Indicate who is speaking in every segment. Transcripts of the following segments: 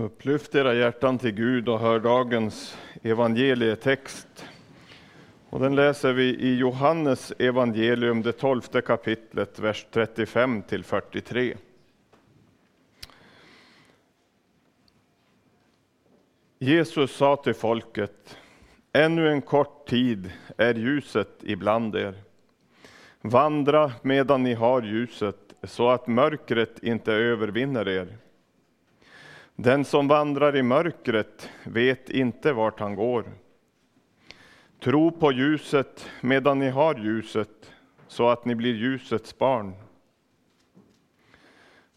Speaker 1: Upplyft era hjärtan till Gud och hör dagens evangelietext. Och den läser vi i Johannes evangelium, det tolfte kapitlet, vers 35 till 43. Jesus sa till folket, ännu en kort tid är ljuset ibland er. Vandra medan ni har ljuset, så att mörkret inte övervinner er. Den som vandrar i mörkret vet inte vart han går. Tro på ljuset medan ni har ljuset, så att ni blir ljusets barn.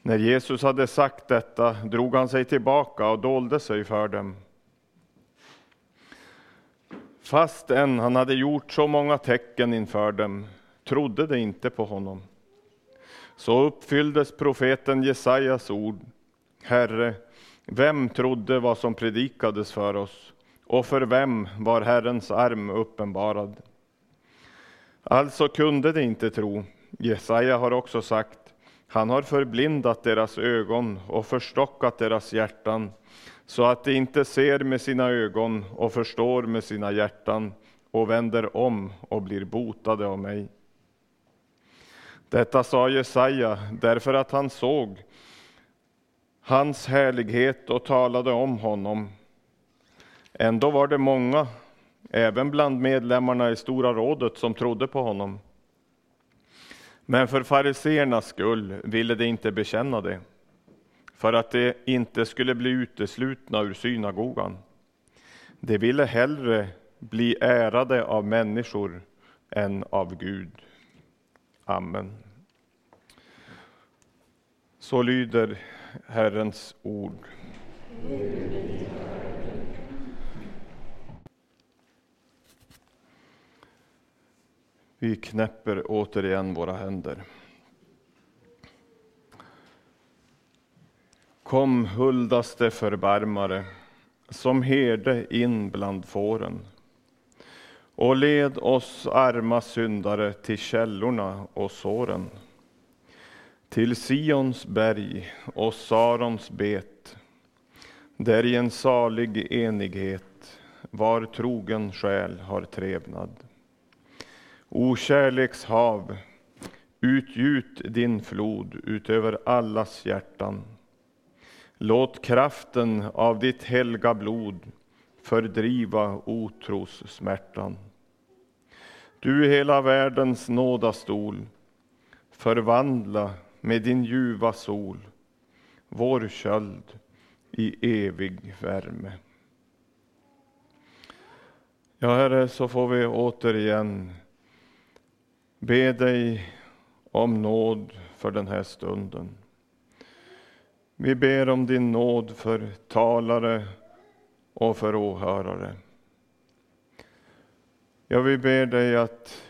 Speaker 1: När Jesus hade sagt detta drog han sig tillbaka och dolde sig för dem. Fastän han hade gjort så många tecken inför dem trodde de inte på honom. Så uppfylldes profeten Jesajas ord. Herre, vem trodde vad som predikades för oss och för vem var Herrens arm uppenbarad? Alltså kunde de inte tro. Jesaja har också sagt, han har förblindat deras ögon och förstockat deras hjärtan så att de inte ser med sina ögon och förstår med sina hjärtan och vänder om och blir botade av mig. Detta sa Jesaja därför att han såg hans härlighet och talade om honom. Ändå var det många, även bland medlemmarna i Stora rådet, som trodde på honom. Men för fariseernas skull ville de inte bekänna det, för att de inte skulle bli uteslutna ur synagogan. De ville hellre bli ärade av människor än av Gud. Amen. Så lyder Herrens ord. Vi knäpper återigen våra händer. Kom huldaste förbarmare, som herde in bland fåren och led oss arma syndare till källorna och såren till Sions berg och Sarons bet, där i en salig enighet var trogen själ har trevnad. O kärlekshav, utgjut din flod utöver allas hjärtan. Låt kraften av ditt helga blod fördriva otros smärtan. Du hela världens nådastol, förvandla med din ljuva sol, vår köld i evig värme. Ja, Herre, så får vi återigen be dig om nåd för den här stunden. Vi ber om din nåd för talare och för åhörare. Ja, vi ber dig att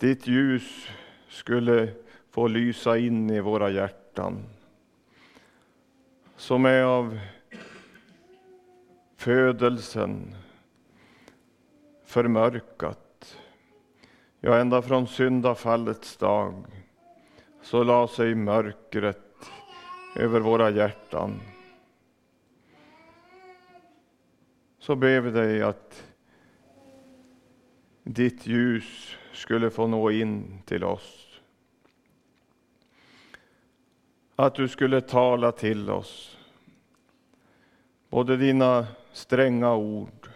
Speaker 1: ditt ljus skulle få lysa in i våra hjärtan. Som är av födelsen förmörkat. Ja, ända från syndafallets dag så la sig mörkret över våra hjärtan. Så ber vi dig att ditt ljus skulle få nå in till oss. Att du skulle tala till oss. Både dina stränga ord,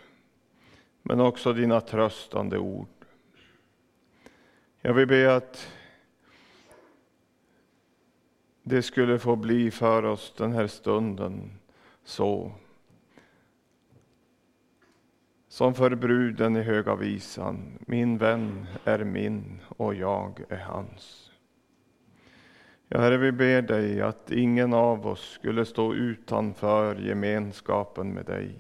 Speaker 1: men också dina tröstande ord. Jag vill be att det skulle få bli för oss den här stunden så. Som för bruden i Höga visan, min vän är min och jag är hans. Ja, Herre, vi ber dig att ingen av oss skulle stå utanför gemenskapen med dig.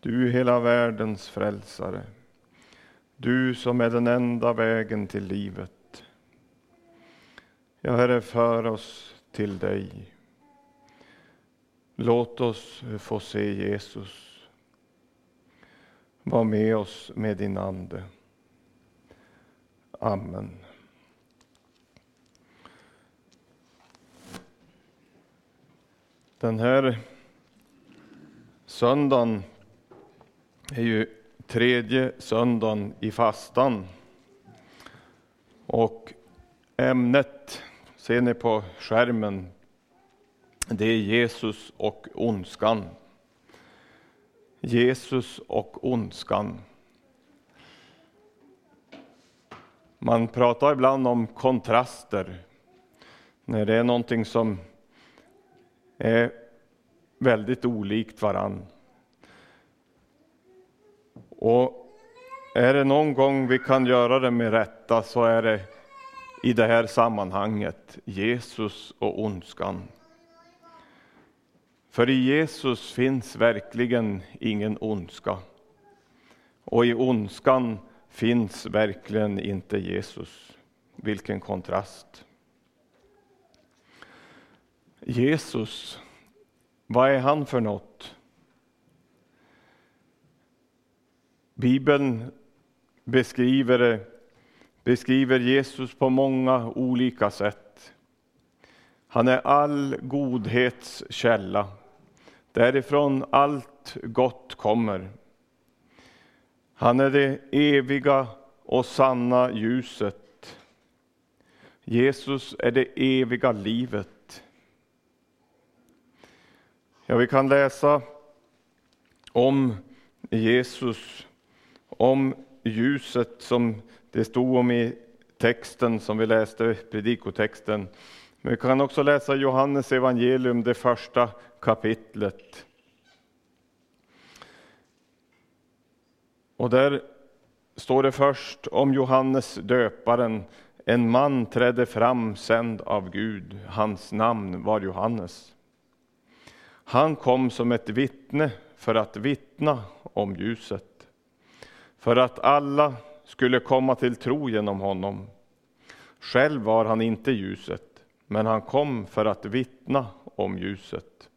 Speaker 1: Du hela världens frälsare. Du som är den enda vägen till livet. Ja, Herre, för oss till dig. Låt oss få se Jesus. Var med oss med din Ande. Amen. Den här Söndagen är ju tredje söndagen i fastan. Och ämnet ser ni på skärmen. Det är Jesus och ondskan. Jesus och ondskan. Man pratar ibland om kontraster. När det är någonting som är väldigt olikt varann. Och är det någon gång vi kan göra det med rätta så är det i det här sammanhanget Jesus och ondskan. För i Jesus finns verkligen ingen ondska. Och i ondskan finns verkligen inte Jesus. Vilken kontrast! Jesus, vad är han för något? Bibeln beskriver, beskriver Jesus på många olika sätt. Han är all godhets källa. Därifrån allt gott kommer. Han är det eviga och sanna ljuset. Jesus är det eviga livet. Ja, vi kan läsa om Jesus, om ljuset som det stod om i texten som vi läste, predikotexten. Men vi kan också läsa Johannes evangelium, det första kapitlet. Och där står det först om Johannes döparen. En man trädde fram sänd av Gud. Hans namn var Johannes. Han kom som ett vittne för att vittna om ljuset, för att alla skulle komma till tro genom honom. Själv var han inte ljuset, men han kom för att vittna om ljuset.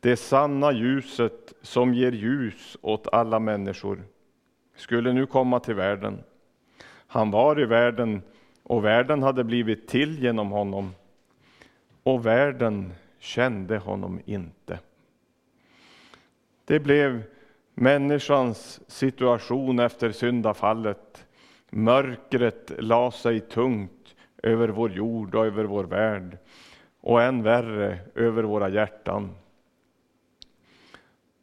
Speaker 1: Det sanna ljuset som ger ljus åt alla människor skulle nu komma till världen. Han var i världen och världen hade blivit till genom honom och världen kände honom inte. Det blev människans situation efter syndafallet. Mörkret la sig tungt över vår jord och över vår värld och än värre över våra hjärtan.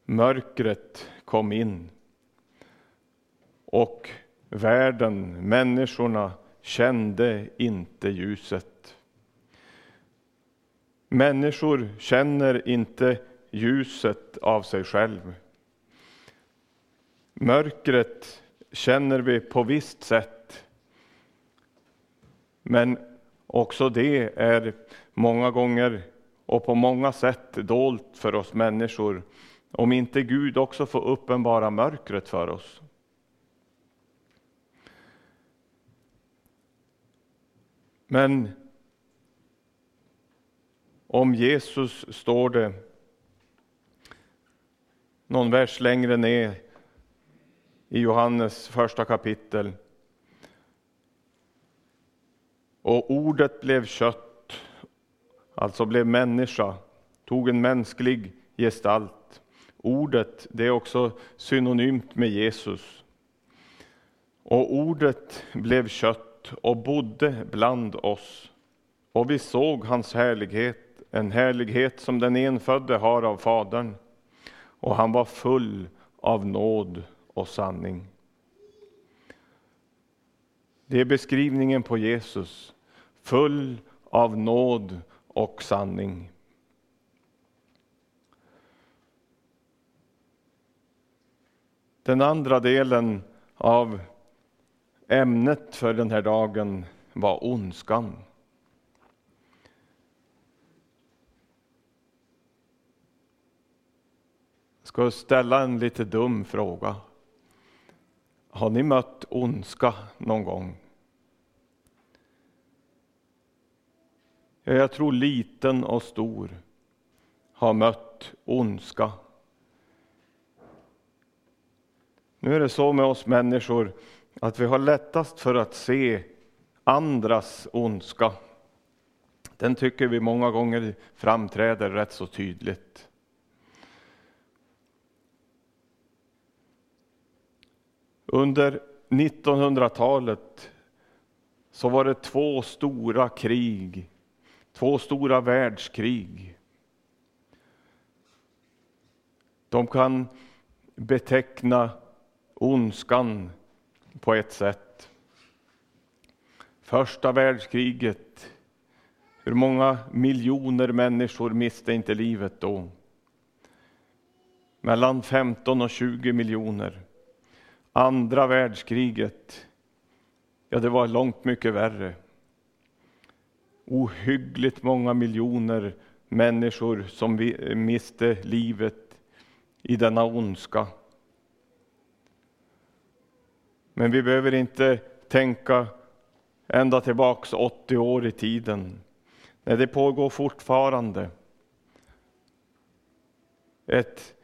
Speaker 1: Mörkret kom in och världen, människorna, kände inte ljuset. Människor känner inte ljuset av sig själv. Mörkret känner vi på visst sätt. Men också det är många gånger och på många sätt dolt för oss människor om inte Gud också får uppenbara mörkret för oss. Men om Jesus står det någon vers längre ner i Johannes första kapitel. Och ordet blev kött, alltså blev människa, tog en mänsklig gestalt. Ordet, det är också synonymt med Jesus. Och ordet blev kött och bodde bland oss. Och vi såg hans härlighet, en härlighet som den enfödde har av Fadern och han var full av nåd och sanning. Det är beskrivningen på Jesus, full av nåd och sanning. Den andra delen av ämnet för den här dagen var ondskan. Ska ställa en lite dum fråga. Har ni mött ondska någon gång? Jag tror liten och stor har mött ondska. Nu är det så med oss människor att vi har lättast för att se andras ondska. Den tycker vi många gånger framträder rätt så tydligt. Under 1900-talet så var det två stora krig, två stora världskrig. De kan beteckna ondskan på ett sätt. Första världskriget, hur många miljoner människor miste inte livet då? Mellan 15 och 20 miljoner. Andra världskriget, ja det var långt mycket värre. Ohyggligt många miljoner människor som eh, miste livet i denna ondska. Men vi behöver inte tänka ända tillbaks 80 år i tiden. Nej, det pågår fortfarande. Ett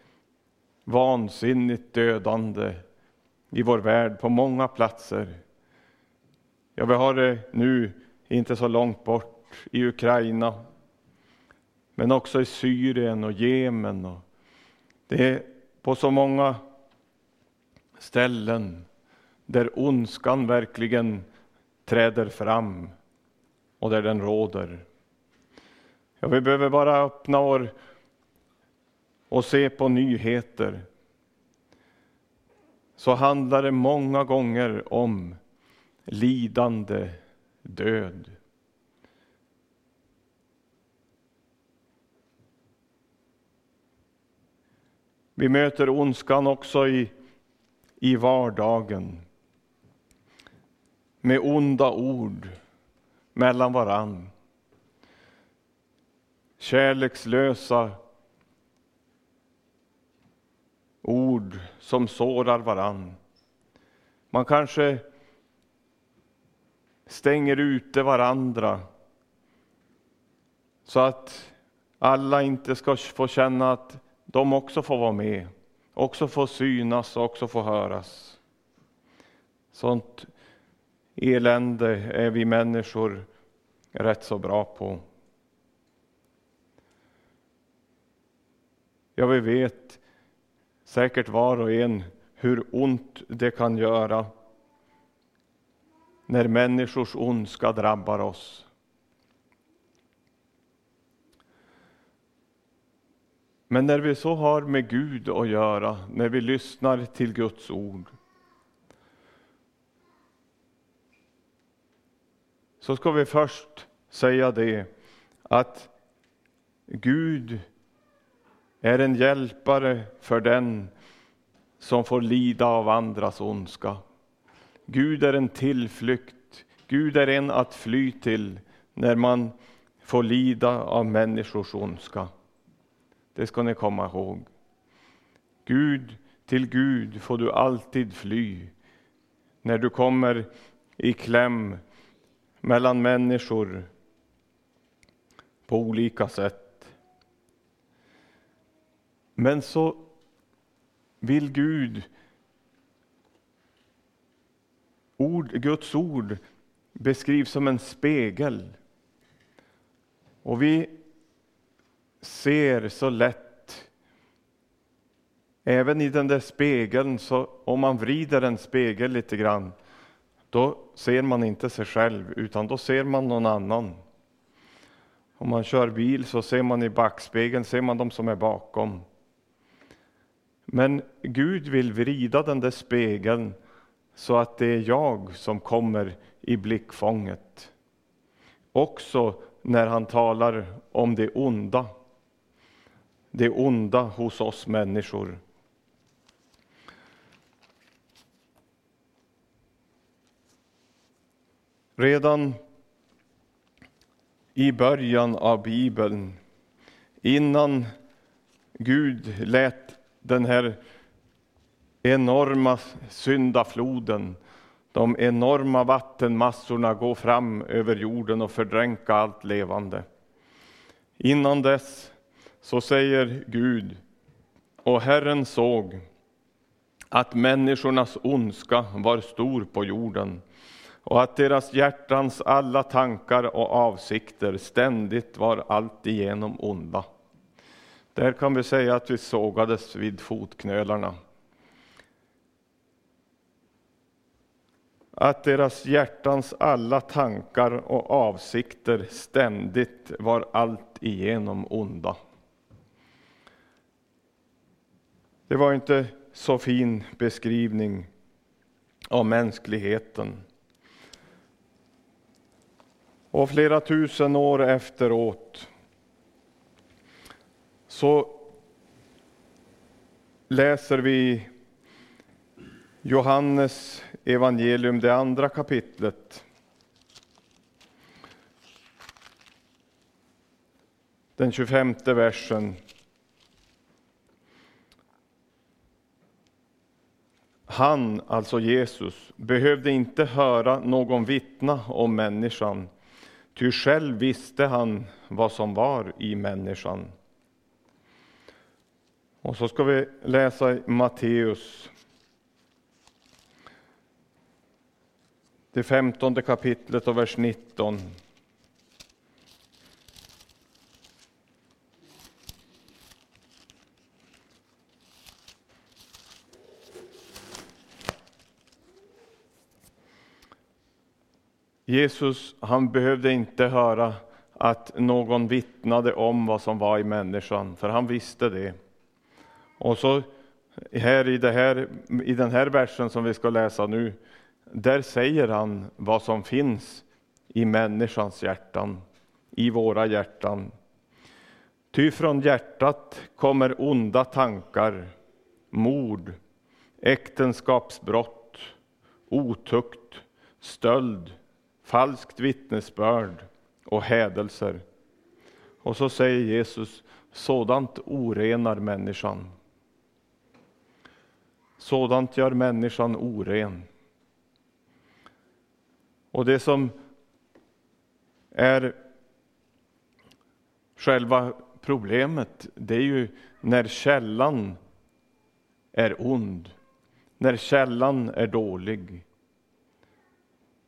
Speaker 1: vansinnigt dödande i vår värld på många platser. Ja, vi har det nu, inte så långt bort, i Ukraina. Men också i Syrien och Jemen. Och det är på så många ställen där ondskan verkligen träder fram och där den råder. Ja, vi behöver bara öppna vår och se på nyheter så handlar det många gånger om lidande, död. Vi möter ondskan också i, i vardagen med onda ord mellan varann. Kärlekslösa ord som sårar varann. Man kanske stänger ute varandra så att alla inte ska få känna att de också får vara med, också få synas och också få höras. Sånt elände är vi människor rätt så bra på. Ja, vi vet säkert var och en hur ont det kan göra när människors ondska drabbar oss. Men när vi så har med Gud att göra, när vi lyssnar till Guds ord, så ska vi först säga det att Gud är en hjälpare för den som får lida av andras ondska. Gud är en tillflykt, Gud är en att fly till när man får lida av människors ondska. Det ska ni komma ihåg. Gud, till Gud får du alltid fly när du kommer i kläm mellan människor på olika sätt. Men så vill Gud, ord, Guds ord beskrivs som en spegel. Och vi ser så lätt, även i den där spegeln, så om man vrider en spegel lite grann, då ser man inte sig själv, utan då ser man någon annan. Om man kör bil så ser man i backspegeln, ser man de som är bakom. Men Gud vill vrida den där spegeln så att det är jag som kommer i blickfånget. Också när han talar om det onda. Det onda hos oss människor. Redan i början av Bibeln, innan Gud lät den här enorma syndafloden, de enorma vattenmassorna gå fram över jorden och fördränka allt levande. Innan dess så säger Gud, och Herren såg att människornas ondska var stor på jorden och att deras hjärtans alla tankar och avsikter ständigt var alltigenom onda. Där kan vi säga att vi sågades vid fotknölarna. att deras hjärtans alla tankar och avsikter ständigt var allt igenom onda. Det var inte så fin beskrivning av mänskligheten. Och flera tusen år efteråt så läser vi Johannes evangelium, det andra kapitlet. Den 25 versen. Han, alltså Jesus, behövde inte höra någon vittna om människan, ty själv visste han vad som var i människan. Och så ska vi läsa i Matteus, det femtonde kapitlet och vers 19. Jesus, han behövde inte höra att någon vittnade om vad som var i människan, för han visste det. Och så här i, det här, i den här versen som vi ska läsa nu, där säger han vad som finns i människans hjärtan, i våra hjärtan. Ty från hjärtat kommer onda tankar, mord, äktenskapsbrott, otukt, stöld, falskt vittnesbörd och hädelser. Och så säger Jesus, sådant orenar människan. Sådant gör människan oren. Och det som är själva problemet, det är ju när källan är ond, när källan är dålig.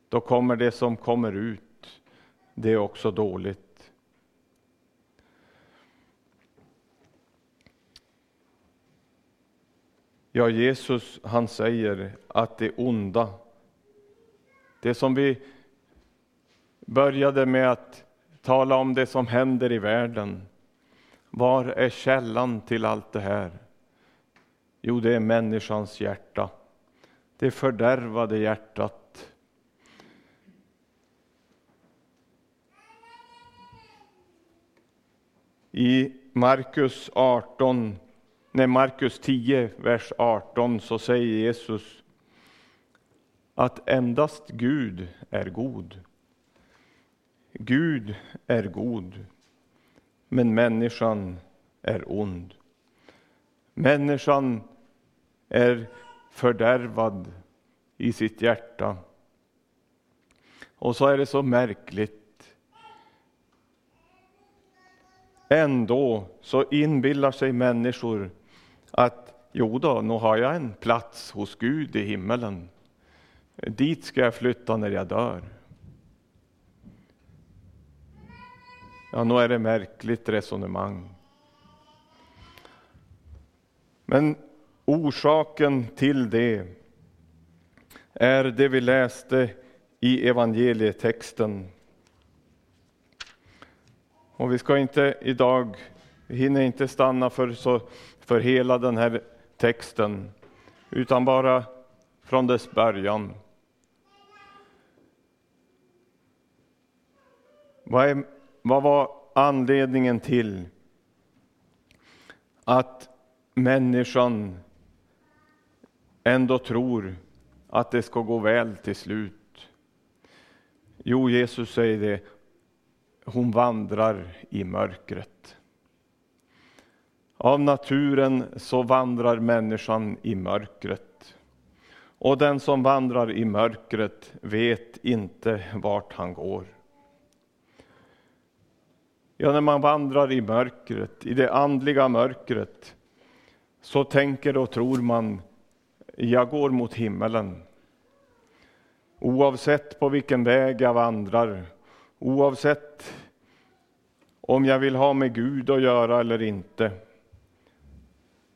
Speaker 1: Då kommer det som kommer ut, det är också dåligt. Ja, Jesus han säger att det onda det som vi började med att tala om det som händer i världen. Var är källan till allt det här? Jo, det är människans hjärta. Det fördärvade hjärtat. I Markus 18, när Markus 10, vers 18 så säger Jesus att endast Gud är god. Gud är god, men människan är ond. Människan är fördärvad i sitt hjärta. Och så är det så märkligt. Ändå så inbillar sig människor att jo då, nu har jag en plats hos Gud i himmelen. Dit ska jag flytta när jag dör. Ja, nog är det märkligt resonemang. Men orsaken till det är det vi läste i evangelietexten. Och vi ska inte idag, vi hinner inte stanna för, så, för hela den här texten, utan bara från dess början. Vad, är, vad var anledningen till att människan ändå tror att det ska gå väl till slut? Jo, Jesus säger det, hon vandrar i mörkret. Av naturen så vandrar människan i mörkret. Och den som vandrar i mörkret vet inte vart han går. Ja, när man vandrar i mörkret, i det andliga mörkret, så tänker och tror man, jag går mot himmelen. Oavsett på vilken väg jag vandrar, oavsett om jag vill ha med Gud att göra eller inte,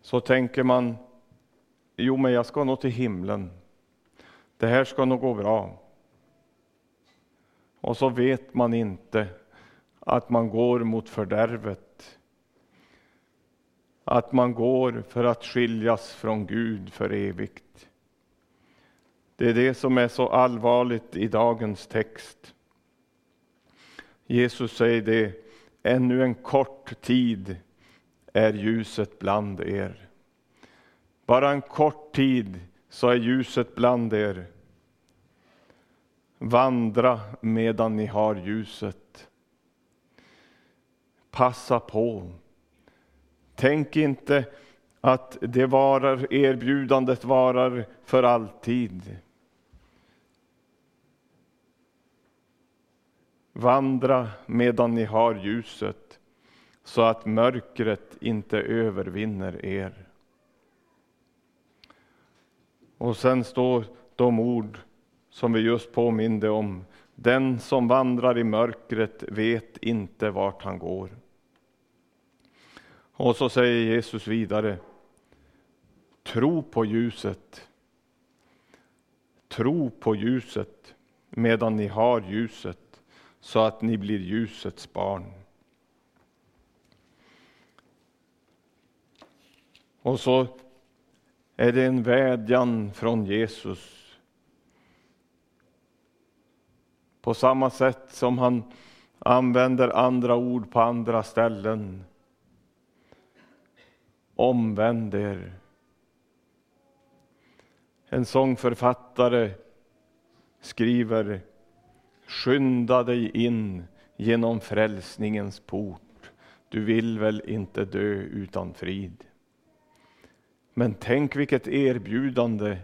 Speaker 1: så tänker man, jo men jag ska nog till himlen. det här ska nog gå bra. Och så vet man inte att man går mot fördärvet. Att man går för att skiljas från Gud för evigt. Det är det som är så allvarligt i dagens text. Jesus säger det, ännu en kort tid är ljuset bland er. Bara en kort tid så är ljuset bland er. Vandra medan ni har ljuset. Passa på. Tänk inte att det varar, erbjudandet varar för alltid. Vandra medan ni har ljuset så att mörkret inte övervinner er. Och sen står de ord som vi just påminde om. Den som vandrar i mörkret vet inte vart han går. Och så säger Jesus vidare. Tro på ljuset. Tro på ljuset medan ni har ljuset så att ni blir ljusets barn. Och så är det en vädjan från Jesus. På samma sätt som han använder andra ord på andra ställen. Omvänd er. En sångförfattare skriver Skynda dig in genom frälsningens port. Du vill väl inte dö utan frid. Men tänk vilket erbjudande.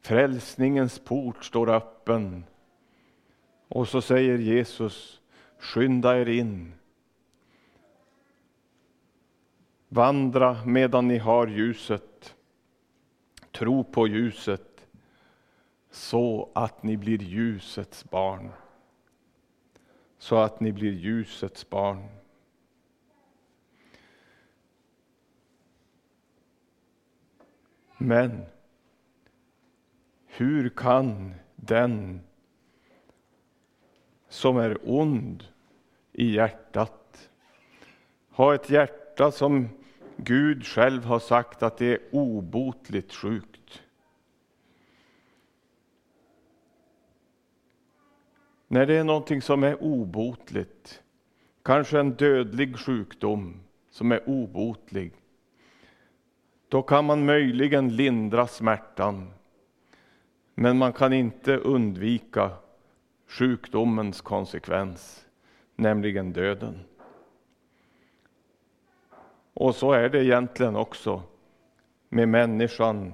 Speaker 1: Frälsningens port står öppen. Och så säger Jesus, skynda er in. Vandra medan ni har ljuset. Tro på ljuset så att ni blir ljusets barn. Så att ni blir ljusets barn. Men hur kan den som är ond i hjärtat ha ett hjärta som Gud själv har sagt att det är obotligt sjukt? När det är någonting som är obotligt, kanske en dödlig sjukdom som är obotlig, då kan man möjligen lindra smärtan. Men man kan inte undvika sjukdomens konsekvens, nämligen döden. Och så är det egentligen också med människan,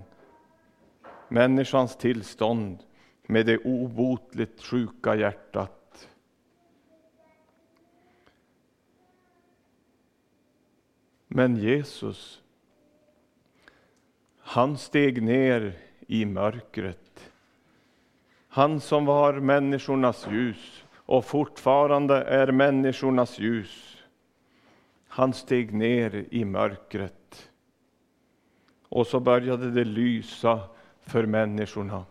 Speaker 1: människans tillstånd med det obotligt sjuka hjärtat. Men Jesus, han steg ner i mörkret. Han som var människornas ljus och fortfarande är människornas ljus. Han steg ner i mörkret. Och så började det lysa för människorna.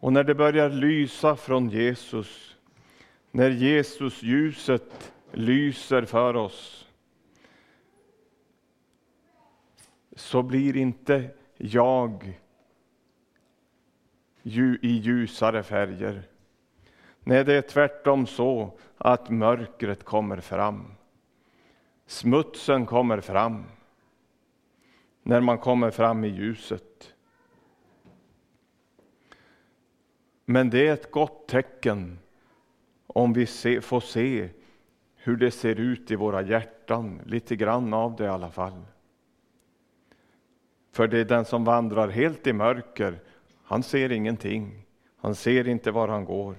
Speaker 1: Och när det börjar lysa från Jesus, när Jesus ljuset lyser för oss, så blir inte jag i ljusare färger. Nej, det är tvärtom så att mörkret kommer fram. Smutsen kommer fram när man kommer fram i ljuset. Men det är ett gott tecken om vi se, får se hur det ser ut i våra hjärtan, lite grann av det i alla fall. För det är den som vandrar helt i mörker, han ser ingenting. Han ser inte var han går.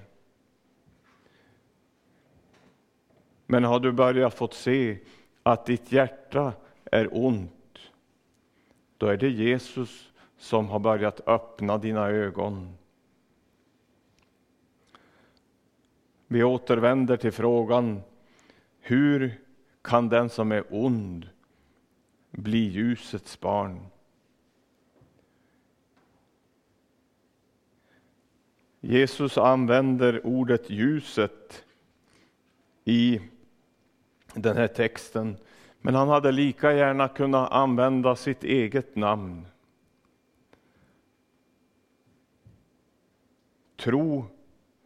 Speaker 1: Men har du börjat få se att ditt hjärta är ont, då är det Jesus som har börjat öppna dina ögon Vi återvänder till frågan, hur kan den som är ond bli ljusets barn. Jesus använder ordet ljuset i den här texten, men han hade lika gärna kunnat använda sitt eget namn. Tro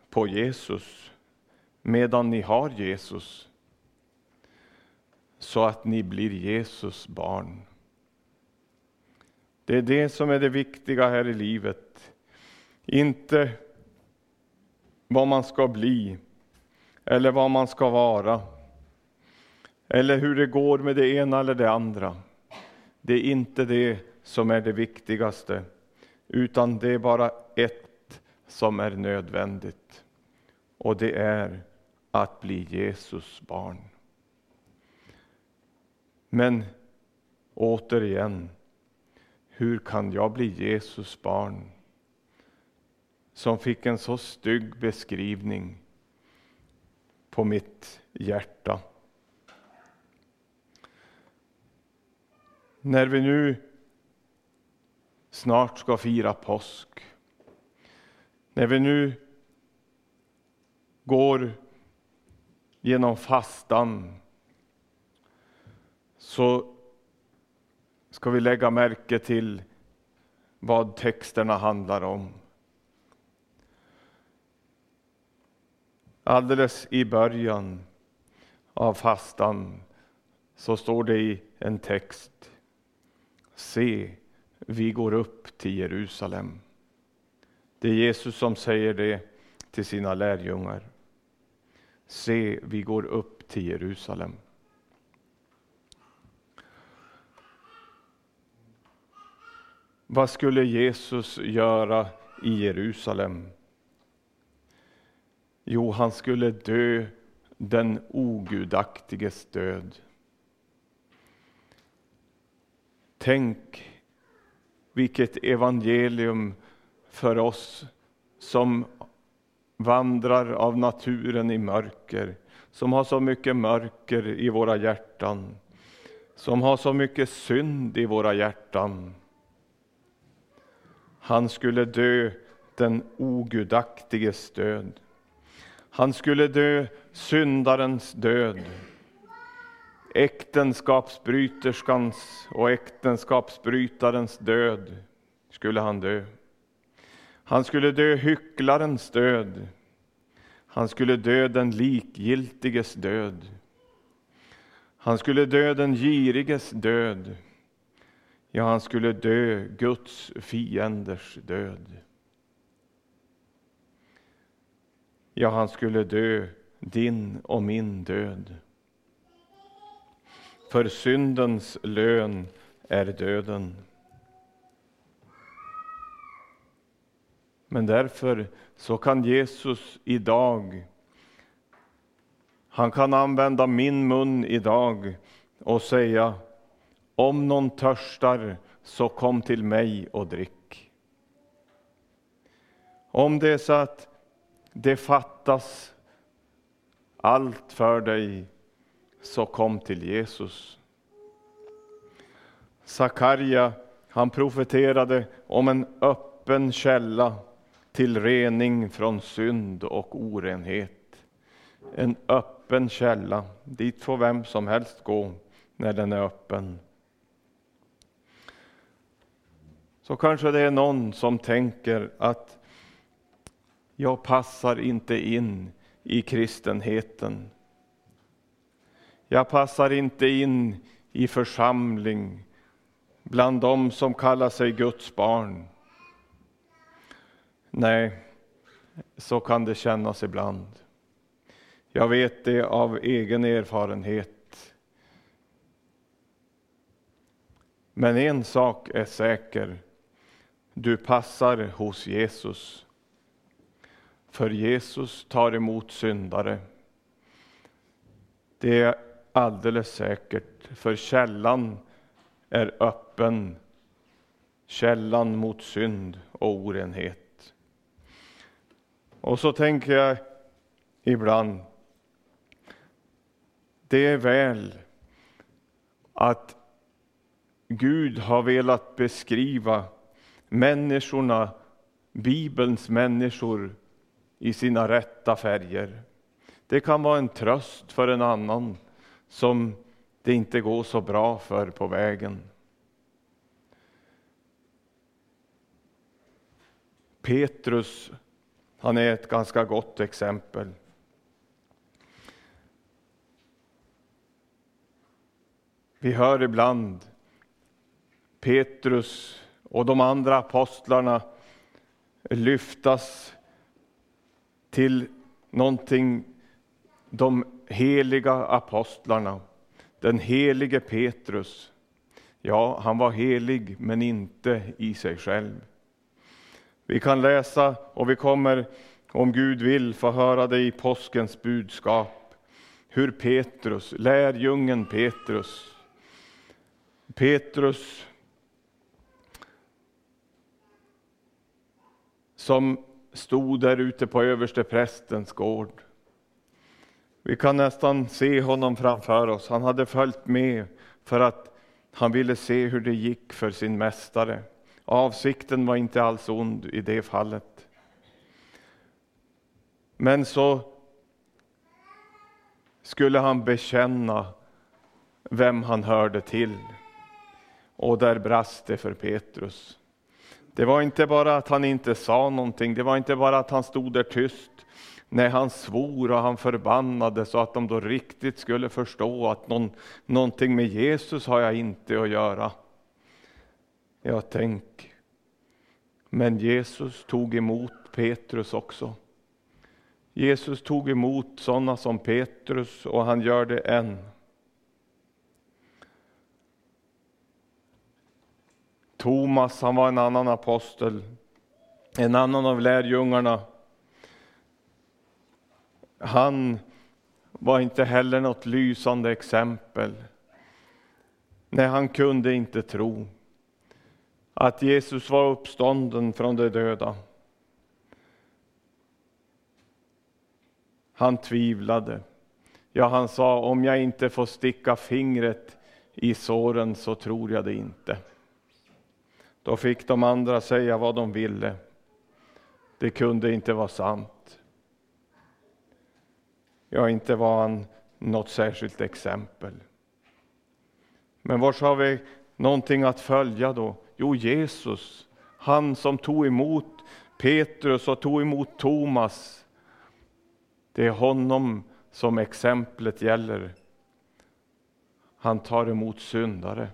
Speaker 1: på Jesus medan ni har Jesus, så att ni blir Jesus barn. Det är det som är det viktiga här i livet. Inte vad man ska bli eller vad man ska vara eller hur det går med det ena eller det andra. Det är inte det som är det viktigaste, utan det är bara ett som är nödvändigt. Och det är att bli Jesus barn. Men återigen, hur kan jag bli Jesus barn? Som fick en så stygg beskrivning på mitt hjärta. När vi nu snart ska fira påsk, när vi nu går genom fastan, så ska vi lägga märke till vad texterna handlar om. Alldeles i början av fastan så står det i en text Se, vi går upp till Jerusalem. Det är Jesus som säger det till sina lärjungar. Se, vi går upp till Jerusalem. Vad skulle Jesus göra i Jerusalem? Jo, han skulle dö den ogudaktiges död. Tänk vilket evangelium för oss som vandrar av naturen i mörker, som har så mycket mörker i våra hjärtan, som har så mycket synd i våra hjärtan. Han skulle dö den ogudaktiges död. Han skulle dö syndarens död äktenskapsbryterskans och äktenskapsbrytarens död skulle han dö. Han skulle dö hycklarens död. Han skulle dö den likgiltiges död. Han skulle dö den giriges död. Ja, han skulle dö Guds fienders död. Ja, han skulle dö din och min död. För syndens lön är döden. Men därför så kan Jesus idag, han kan använda min mun idag och säga om någon törstar så kom till mig och drick. Om det är så att det fattas allt för dig så kom till Jesus. Sakarja, han profeterade om en öppen källa till rening från synd och orenhet. En öppen källa, dit får vem som helst gå när den är öppen. Så kanske det är någon som tänker att jag passar inte in i kristenheten. Jag passar inte in i församling bland dem som kallar sig Guds barn. Nej, så kan det kännas ibland. Jag vet det av egen erfarenhet. Men en sak är säker. Du passar hos Jesus. För Jesus tar emot syndare. Det är alldeles säkert, för källan är öppen. Källan mot synd och orenhet. Och så tänker jag ibland, det är väl att Gud har velat beskriva människorna, Bibelns människor, i sina rätta färger. Det kan vara en tröst för en annan som det inte går så bra för på vägen. Petrus, han är ett ganska gott exempel. Vi hör ibland Petrus och de andra apostlarna lyftas till någonting, de heliga apostlarna, den helige Petrus. Ja, han var helig, men inte i sig själv. Vi kan läsa, och vi kommer, om Gud vill, få höra det i påskens budskap, hur Petrus, lärjungen Petrus, Petrus som stod där ute på överste prästens gård. Vi kan nästan se honom framför oss. Han hade följt med för att han ville se hur det gick för sin mästare. Avsikten var inte alls ond i det fallet. Men så skulle han bekänna vem han hörde till. Och där brast det för Petrus. Det var inte bara att han inte sa någonting, det var inte bara att han stod där tyst. när han svor och han förbannade så att de då riktigt skulle förstå att någon, någonting med Jesus har jag inte att göra. Ja, tänk. Men Jesus tog emot Petrus också. Jesus tog emot sådana som Petrus och han gör det än. Thomas, han var en annan apostel, en annan av lärjungarna. Han var inte heller något lysande exempel. Nej, han kunde inte tro att Jesus var uppstånden från de döda. Han tvivlade. Ja, han sa om jag inte får sticka fingret i såren så tror jag det inte. Då fick de andra säga vad de ville. Det kunde inte vara sant. Ja, inte var han något särskilt exempel. Men var har vi någonting att följa då? Jo, Jesus, han som tog emot Petrus och tog emot Thomas. Det är honom som exemplet gäller. Han tar emot syndare.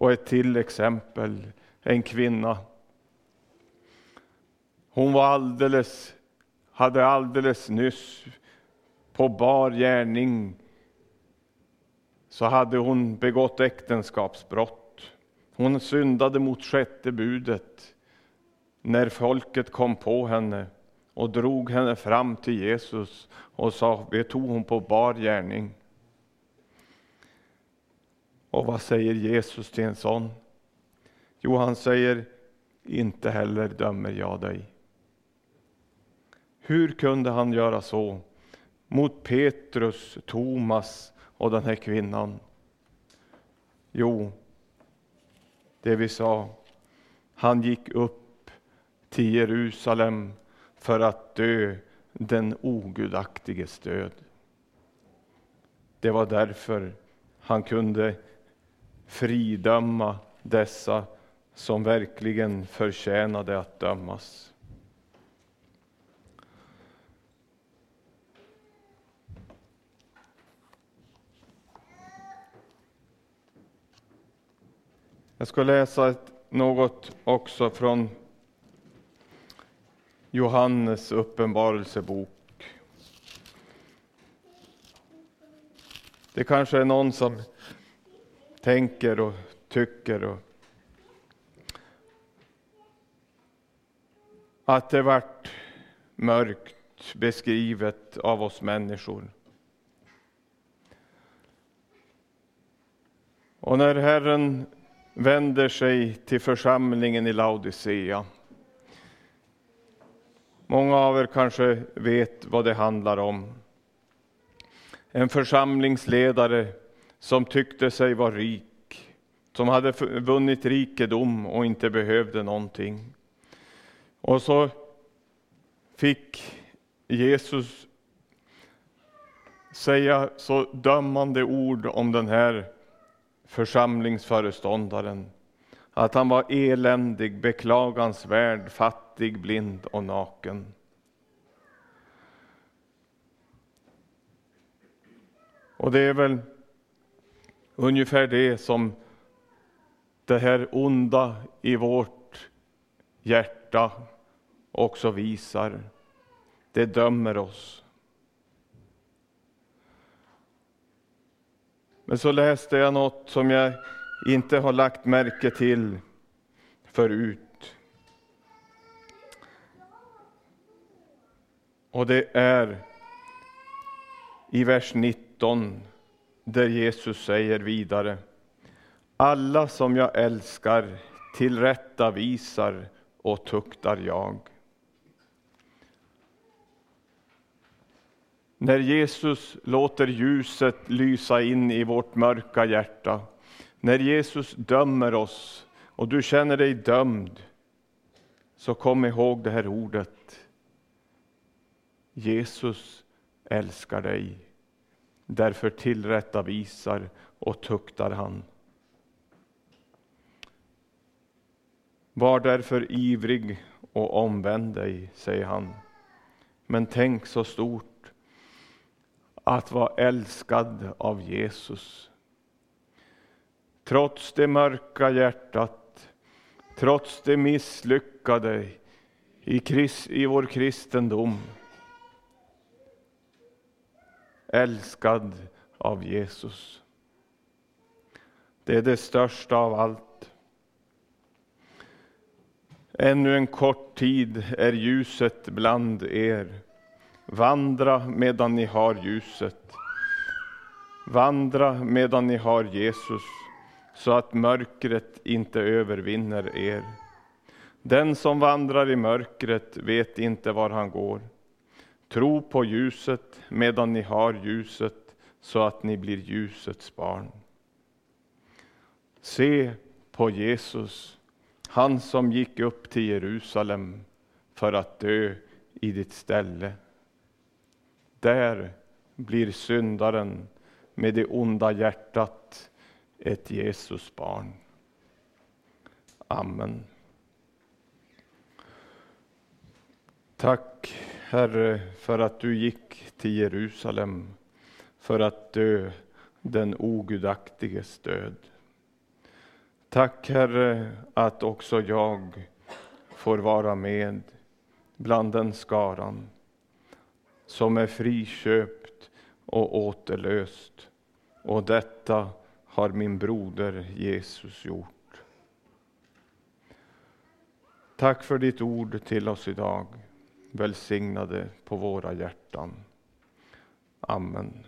Speaker 1: Och ett till exempel, en kvinna. Hon var alldeles, hade alldeles nyss på bar gärning så hade hon begått äktenskapsbrott. Hon syndade mot sjätte budet när folket kom på henne och drog henne fram till Jesus och sa, det tog hon på bar gärning. Och vad säger Jesus till en sån? Jo, han säger, inte heller dömer jag dig. Hur kunde han göra så mot Petrus, Thomas och den här kvinnan? Jo, det vi sa, han gick upp till Jerusalem för att dö den ogudaktiges död. Det var därför han kunde fridöma dessa som verkligen förtjänade att dömas. Jag ska läsa ett, något också från Johannes uppenbarelsebok. Det kanske är någon som tänker och tycker. Och att det vart mörkt beskrivet av oss människor. Och när Herren vänder sig till församlingen i Laodicea. Många av er kanske vet vad det handlar om. en församlingsledare som tyckte sig vara rik, som hade vunnit rikedom och inte behövde någonting. Och så fick Jesus säga så dömande ord om den här församlingsföreståndaren. Att han var eländig, beklagansvärd, fattig, blind och naken. Och det är väl ungefär det som det här onda i vårt hjärta också visar. Det dömer oss. Men så läste jag något som jag inte har lagt märke till förut. Och det är i vers 19 där Jesus säger vidare. Alla som jag älskar tillrättavisar och tuktar jag. När Jesus låter ljuset lysa in i vårt mörka hjärta, när Jesus dömer oss och du känner dig dömd, så kom ihåg det här ordet. Jesus älskar dig, därför tillrättavisar och tuktar han. Var därför ivrig och omvänd dig, säger han. Men tänk så stort att vara älskad av Jesus. Trots det mörka hjärtat, trots det misslyckade i, krist, i vår kristendom. Älskad av Jesus. Det är det största av allt. Ännu en kort tid är ljuset bland er. Vandra medan ni har ljuset. Vandra medan ni har Jesus, så att mörkret inte övervinner er. Den som vandrar i mörkret vet inte var han går. Tro på ljuset medan ni har ljuset, så att ni blir ljusets barn. Se på Jesus, han som gick upp till Jerusalem för att dö i ditt ställe. Där blir syndaren med det onda hjärtat ett Jesus barn. Amen. Tack Herre för att du gick till Jerusalem för att dö den ogudaktiges död. Tack Herre att också jag får vara med bland den skaran som är friköpt och återlöst. Och detta har min broder Jesus gjort. Tack för ditt ord till oss idag. Välsignade på våra hjärtan. Amen.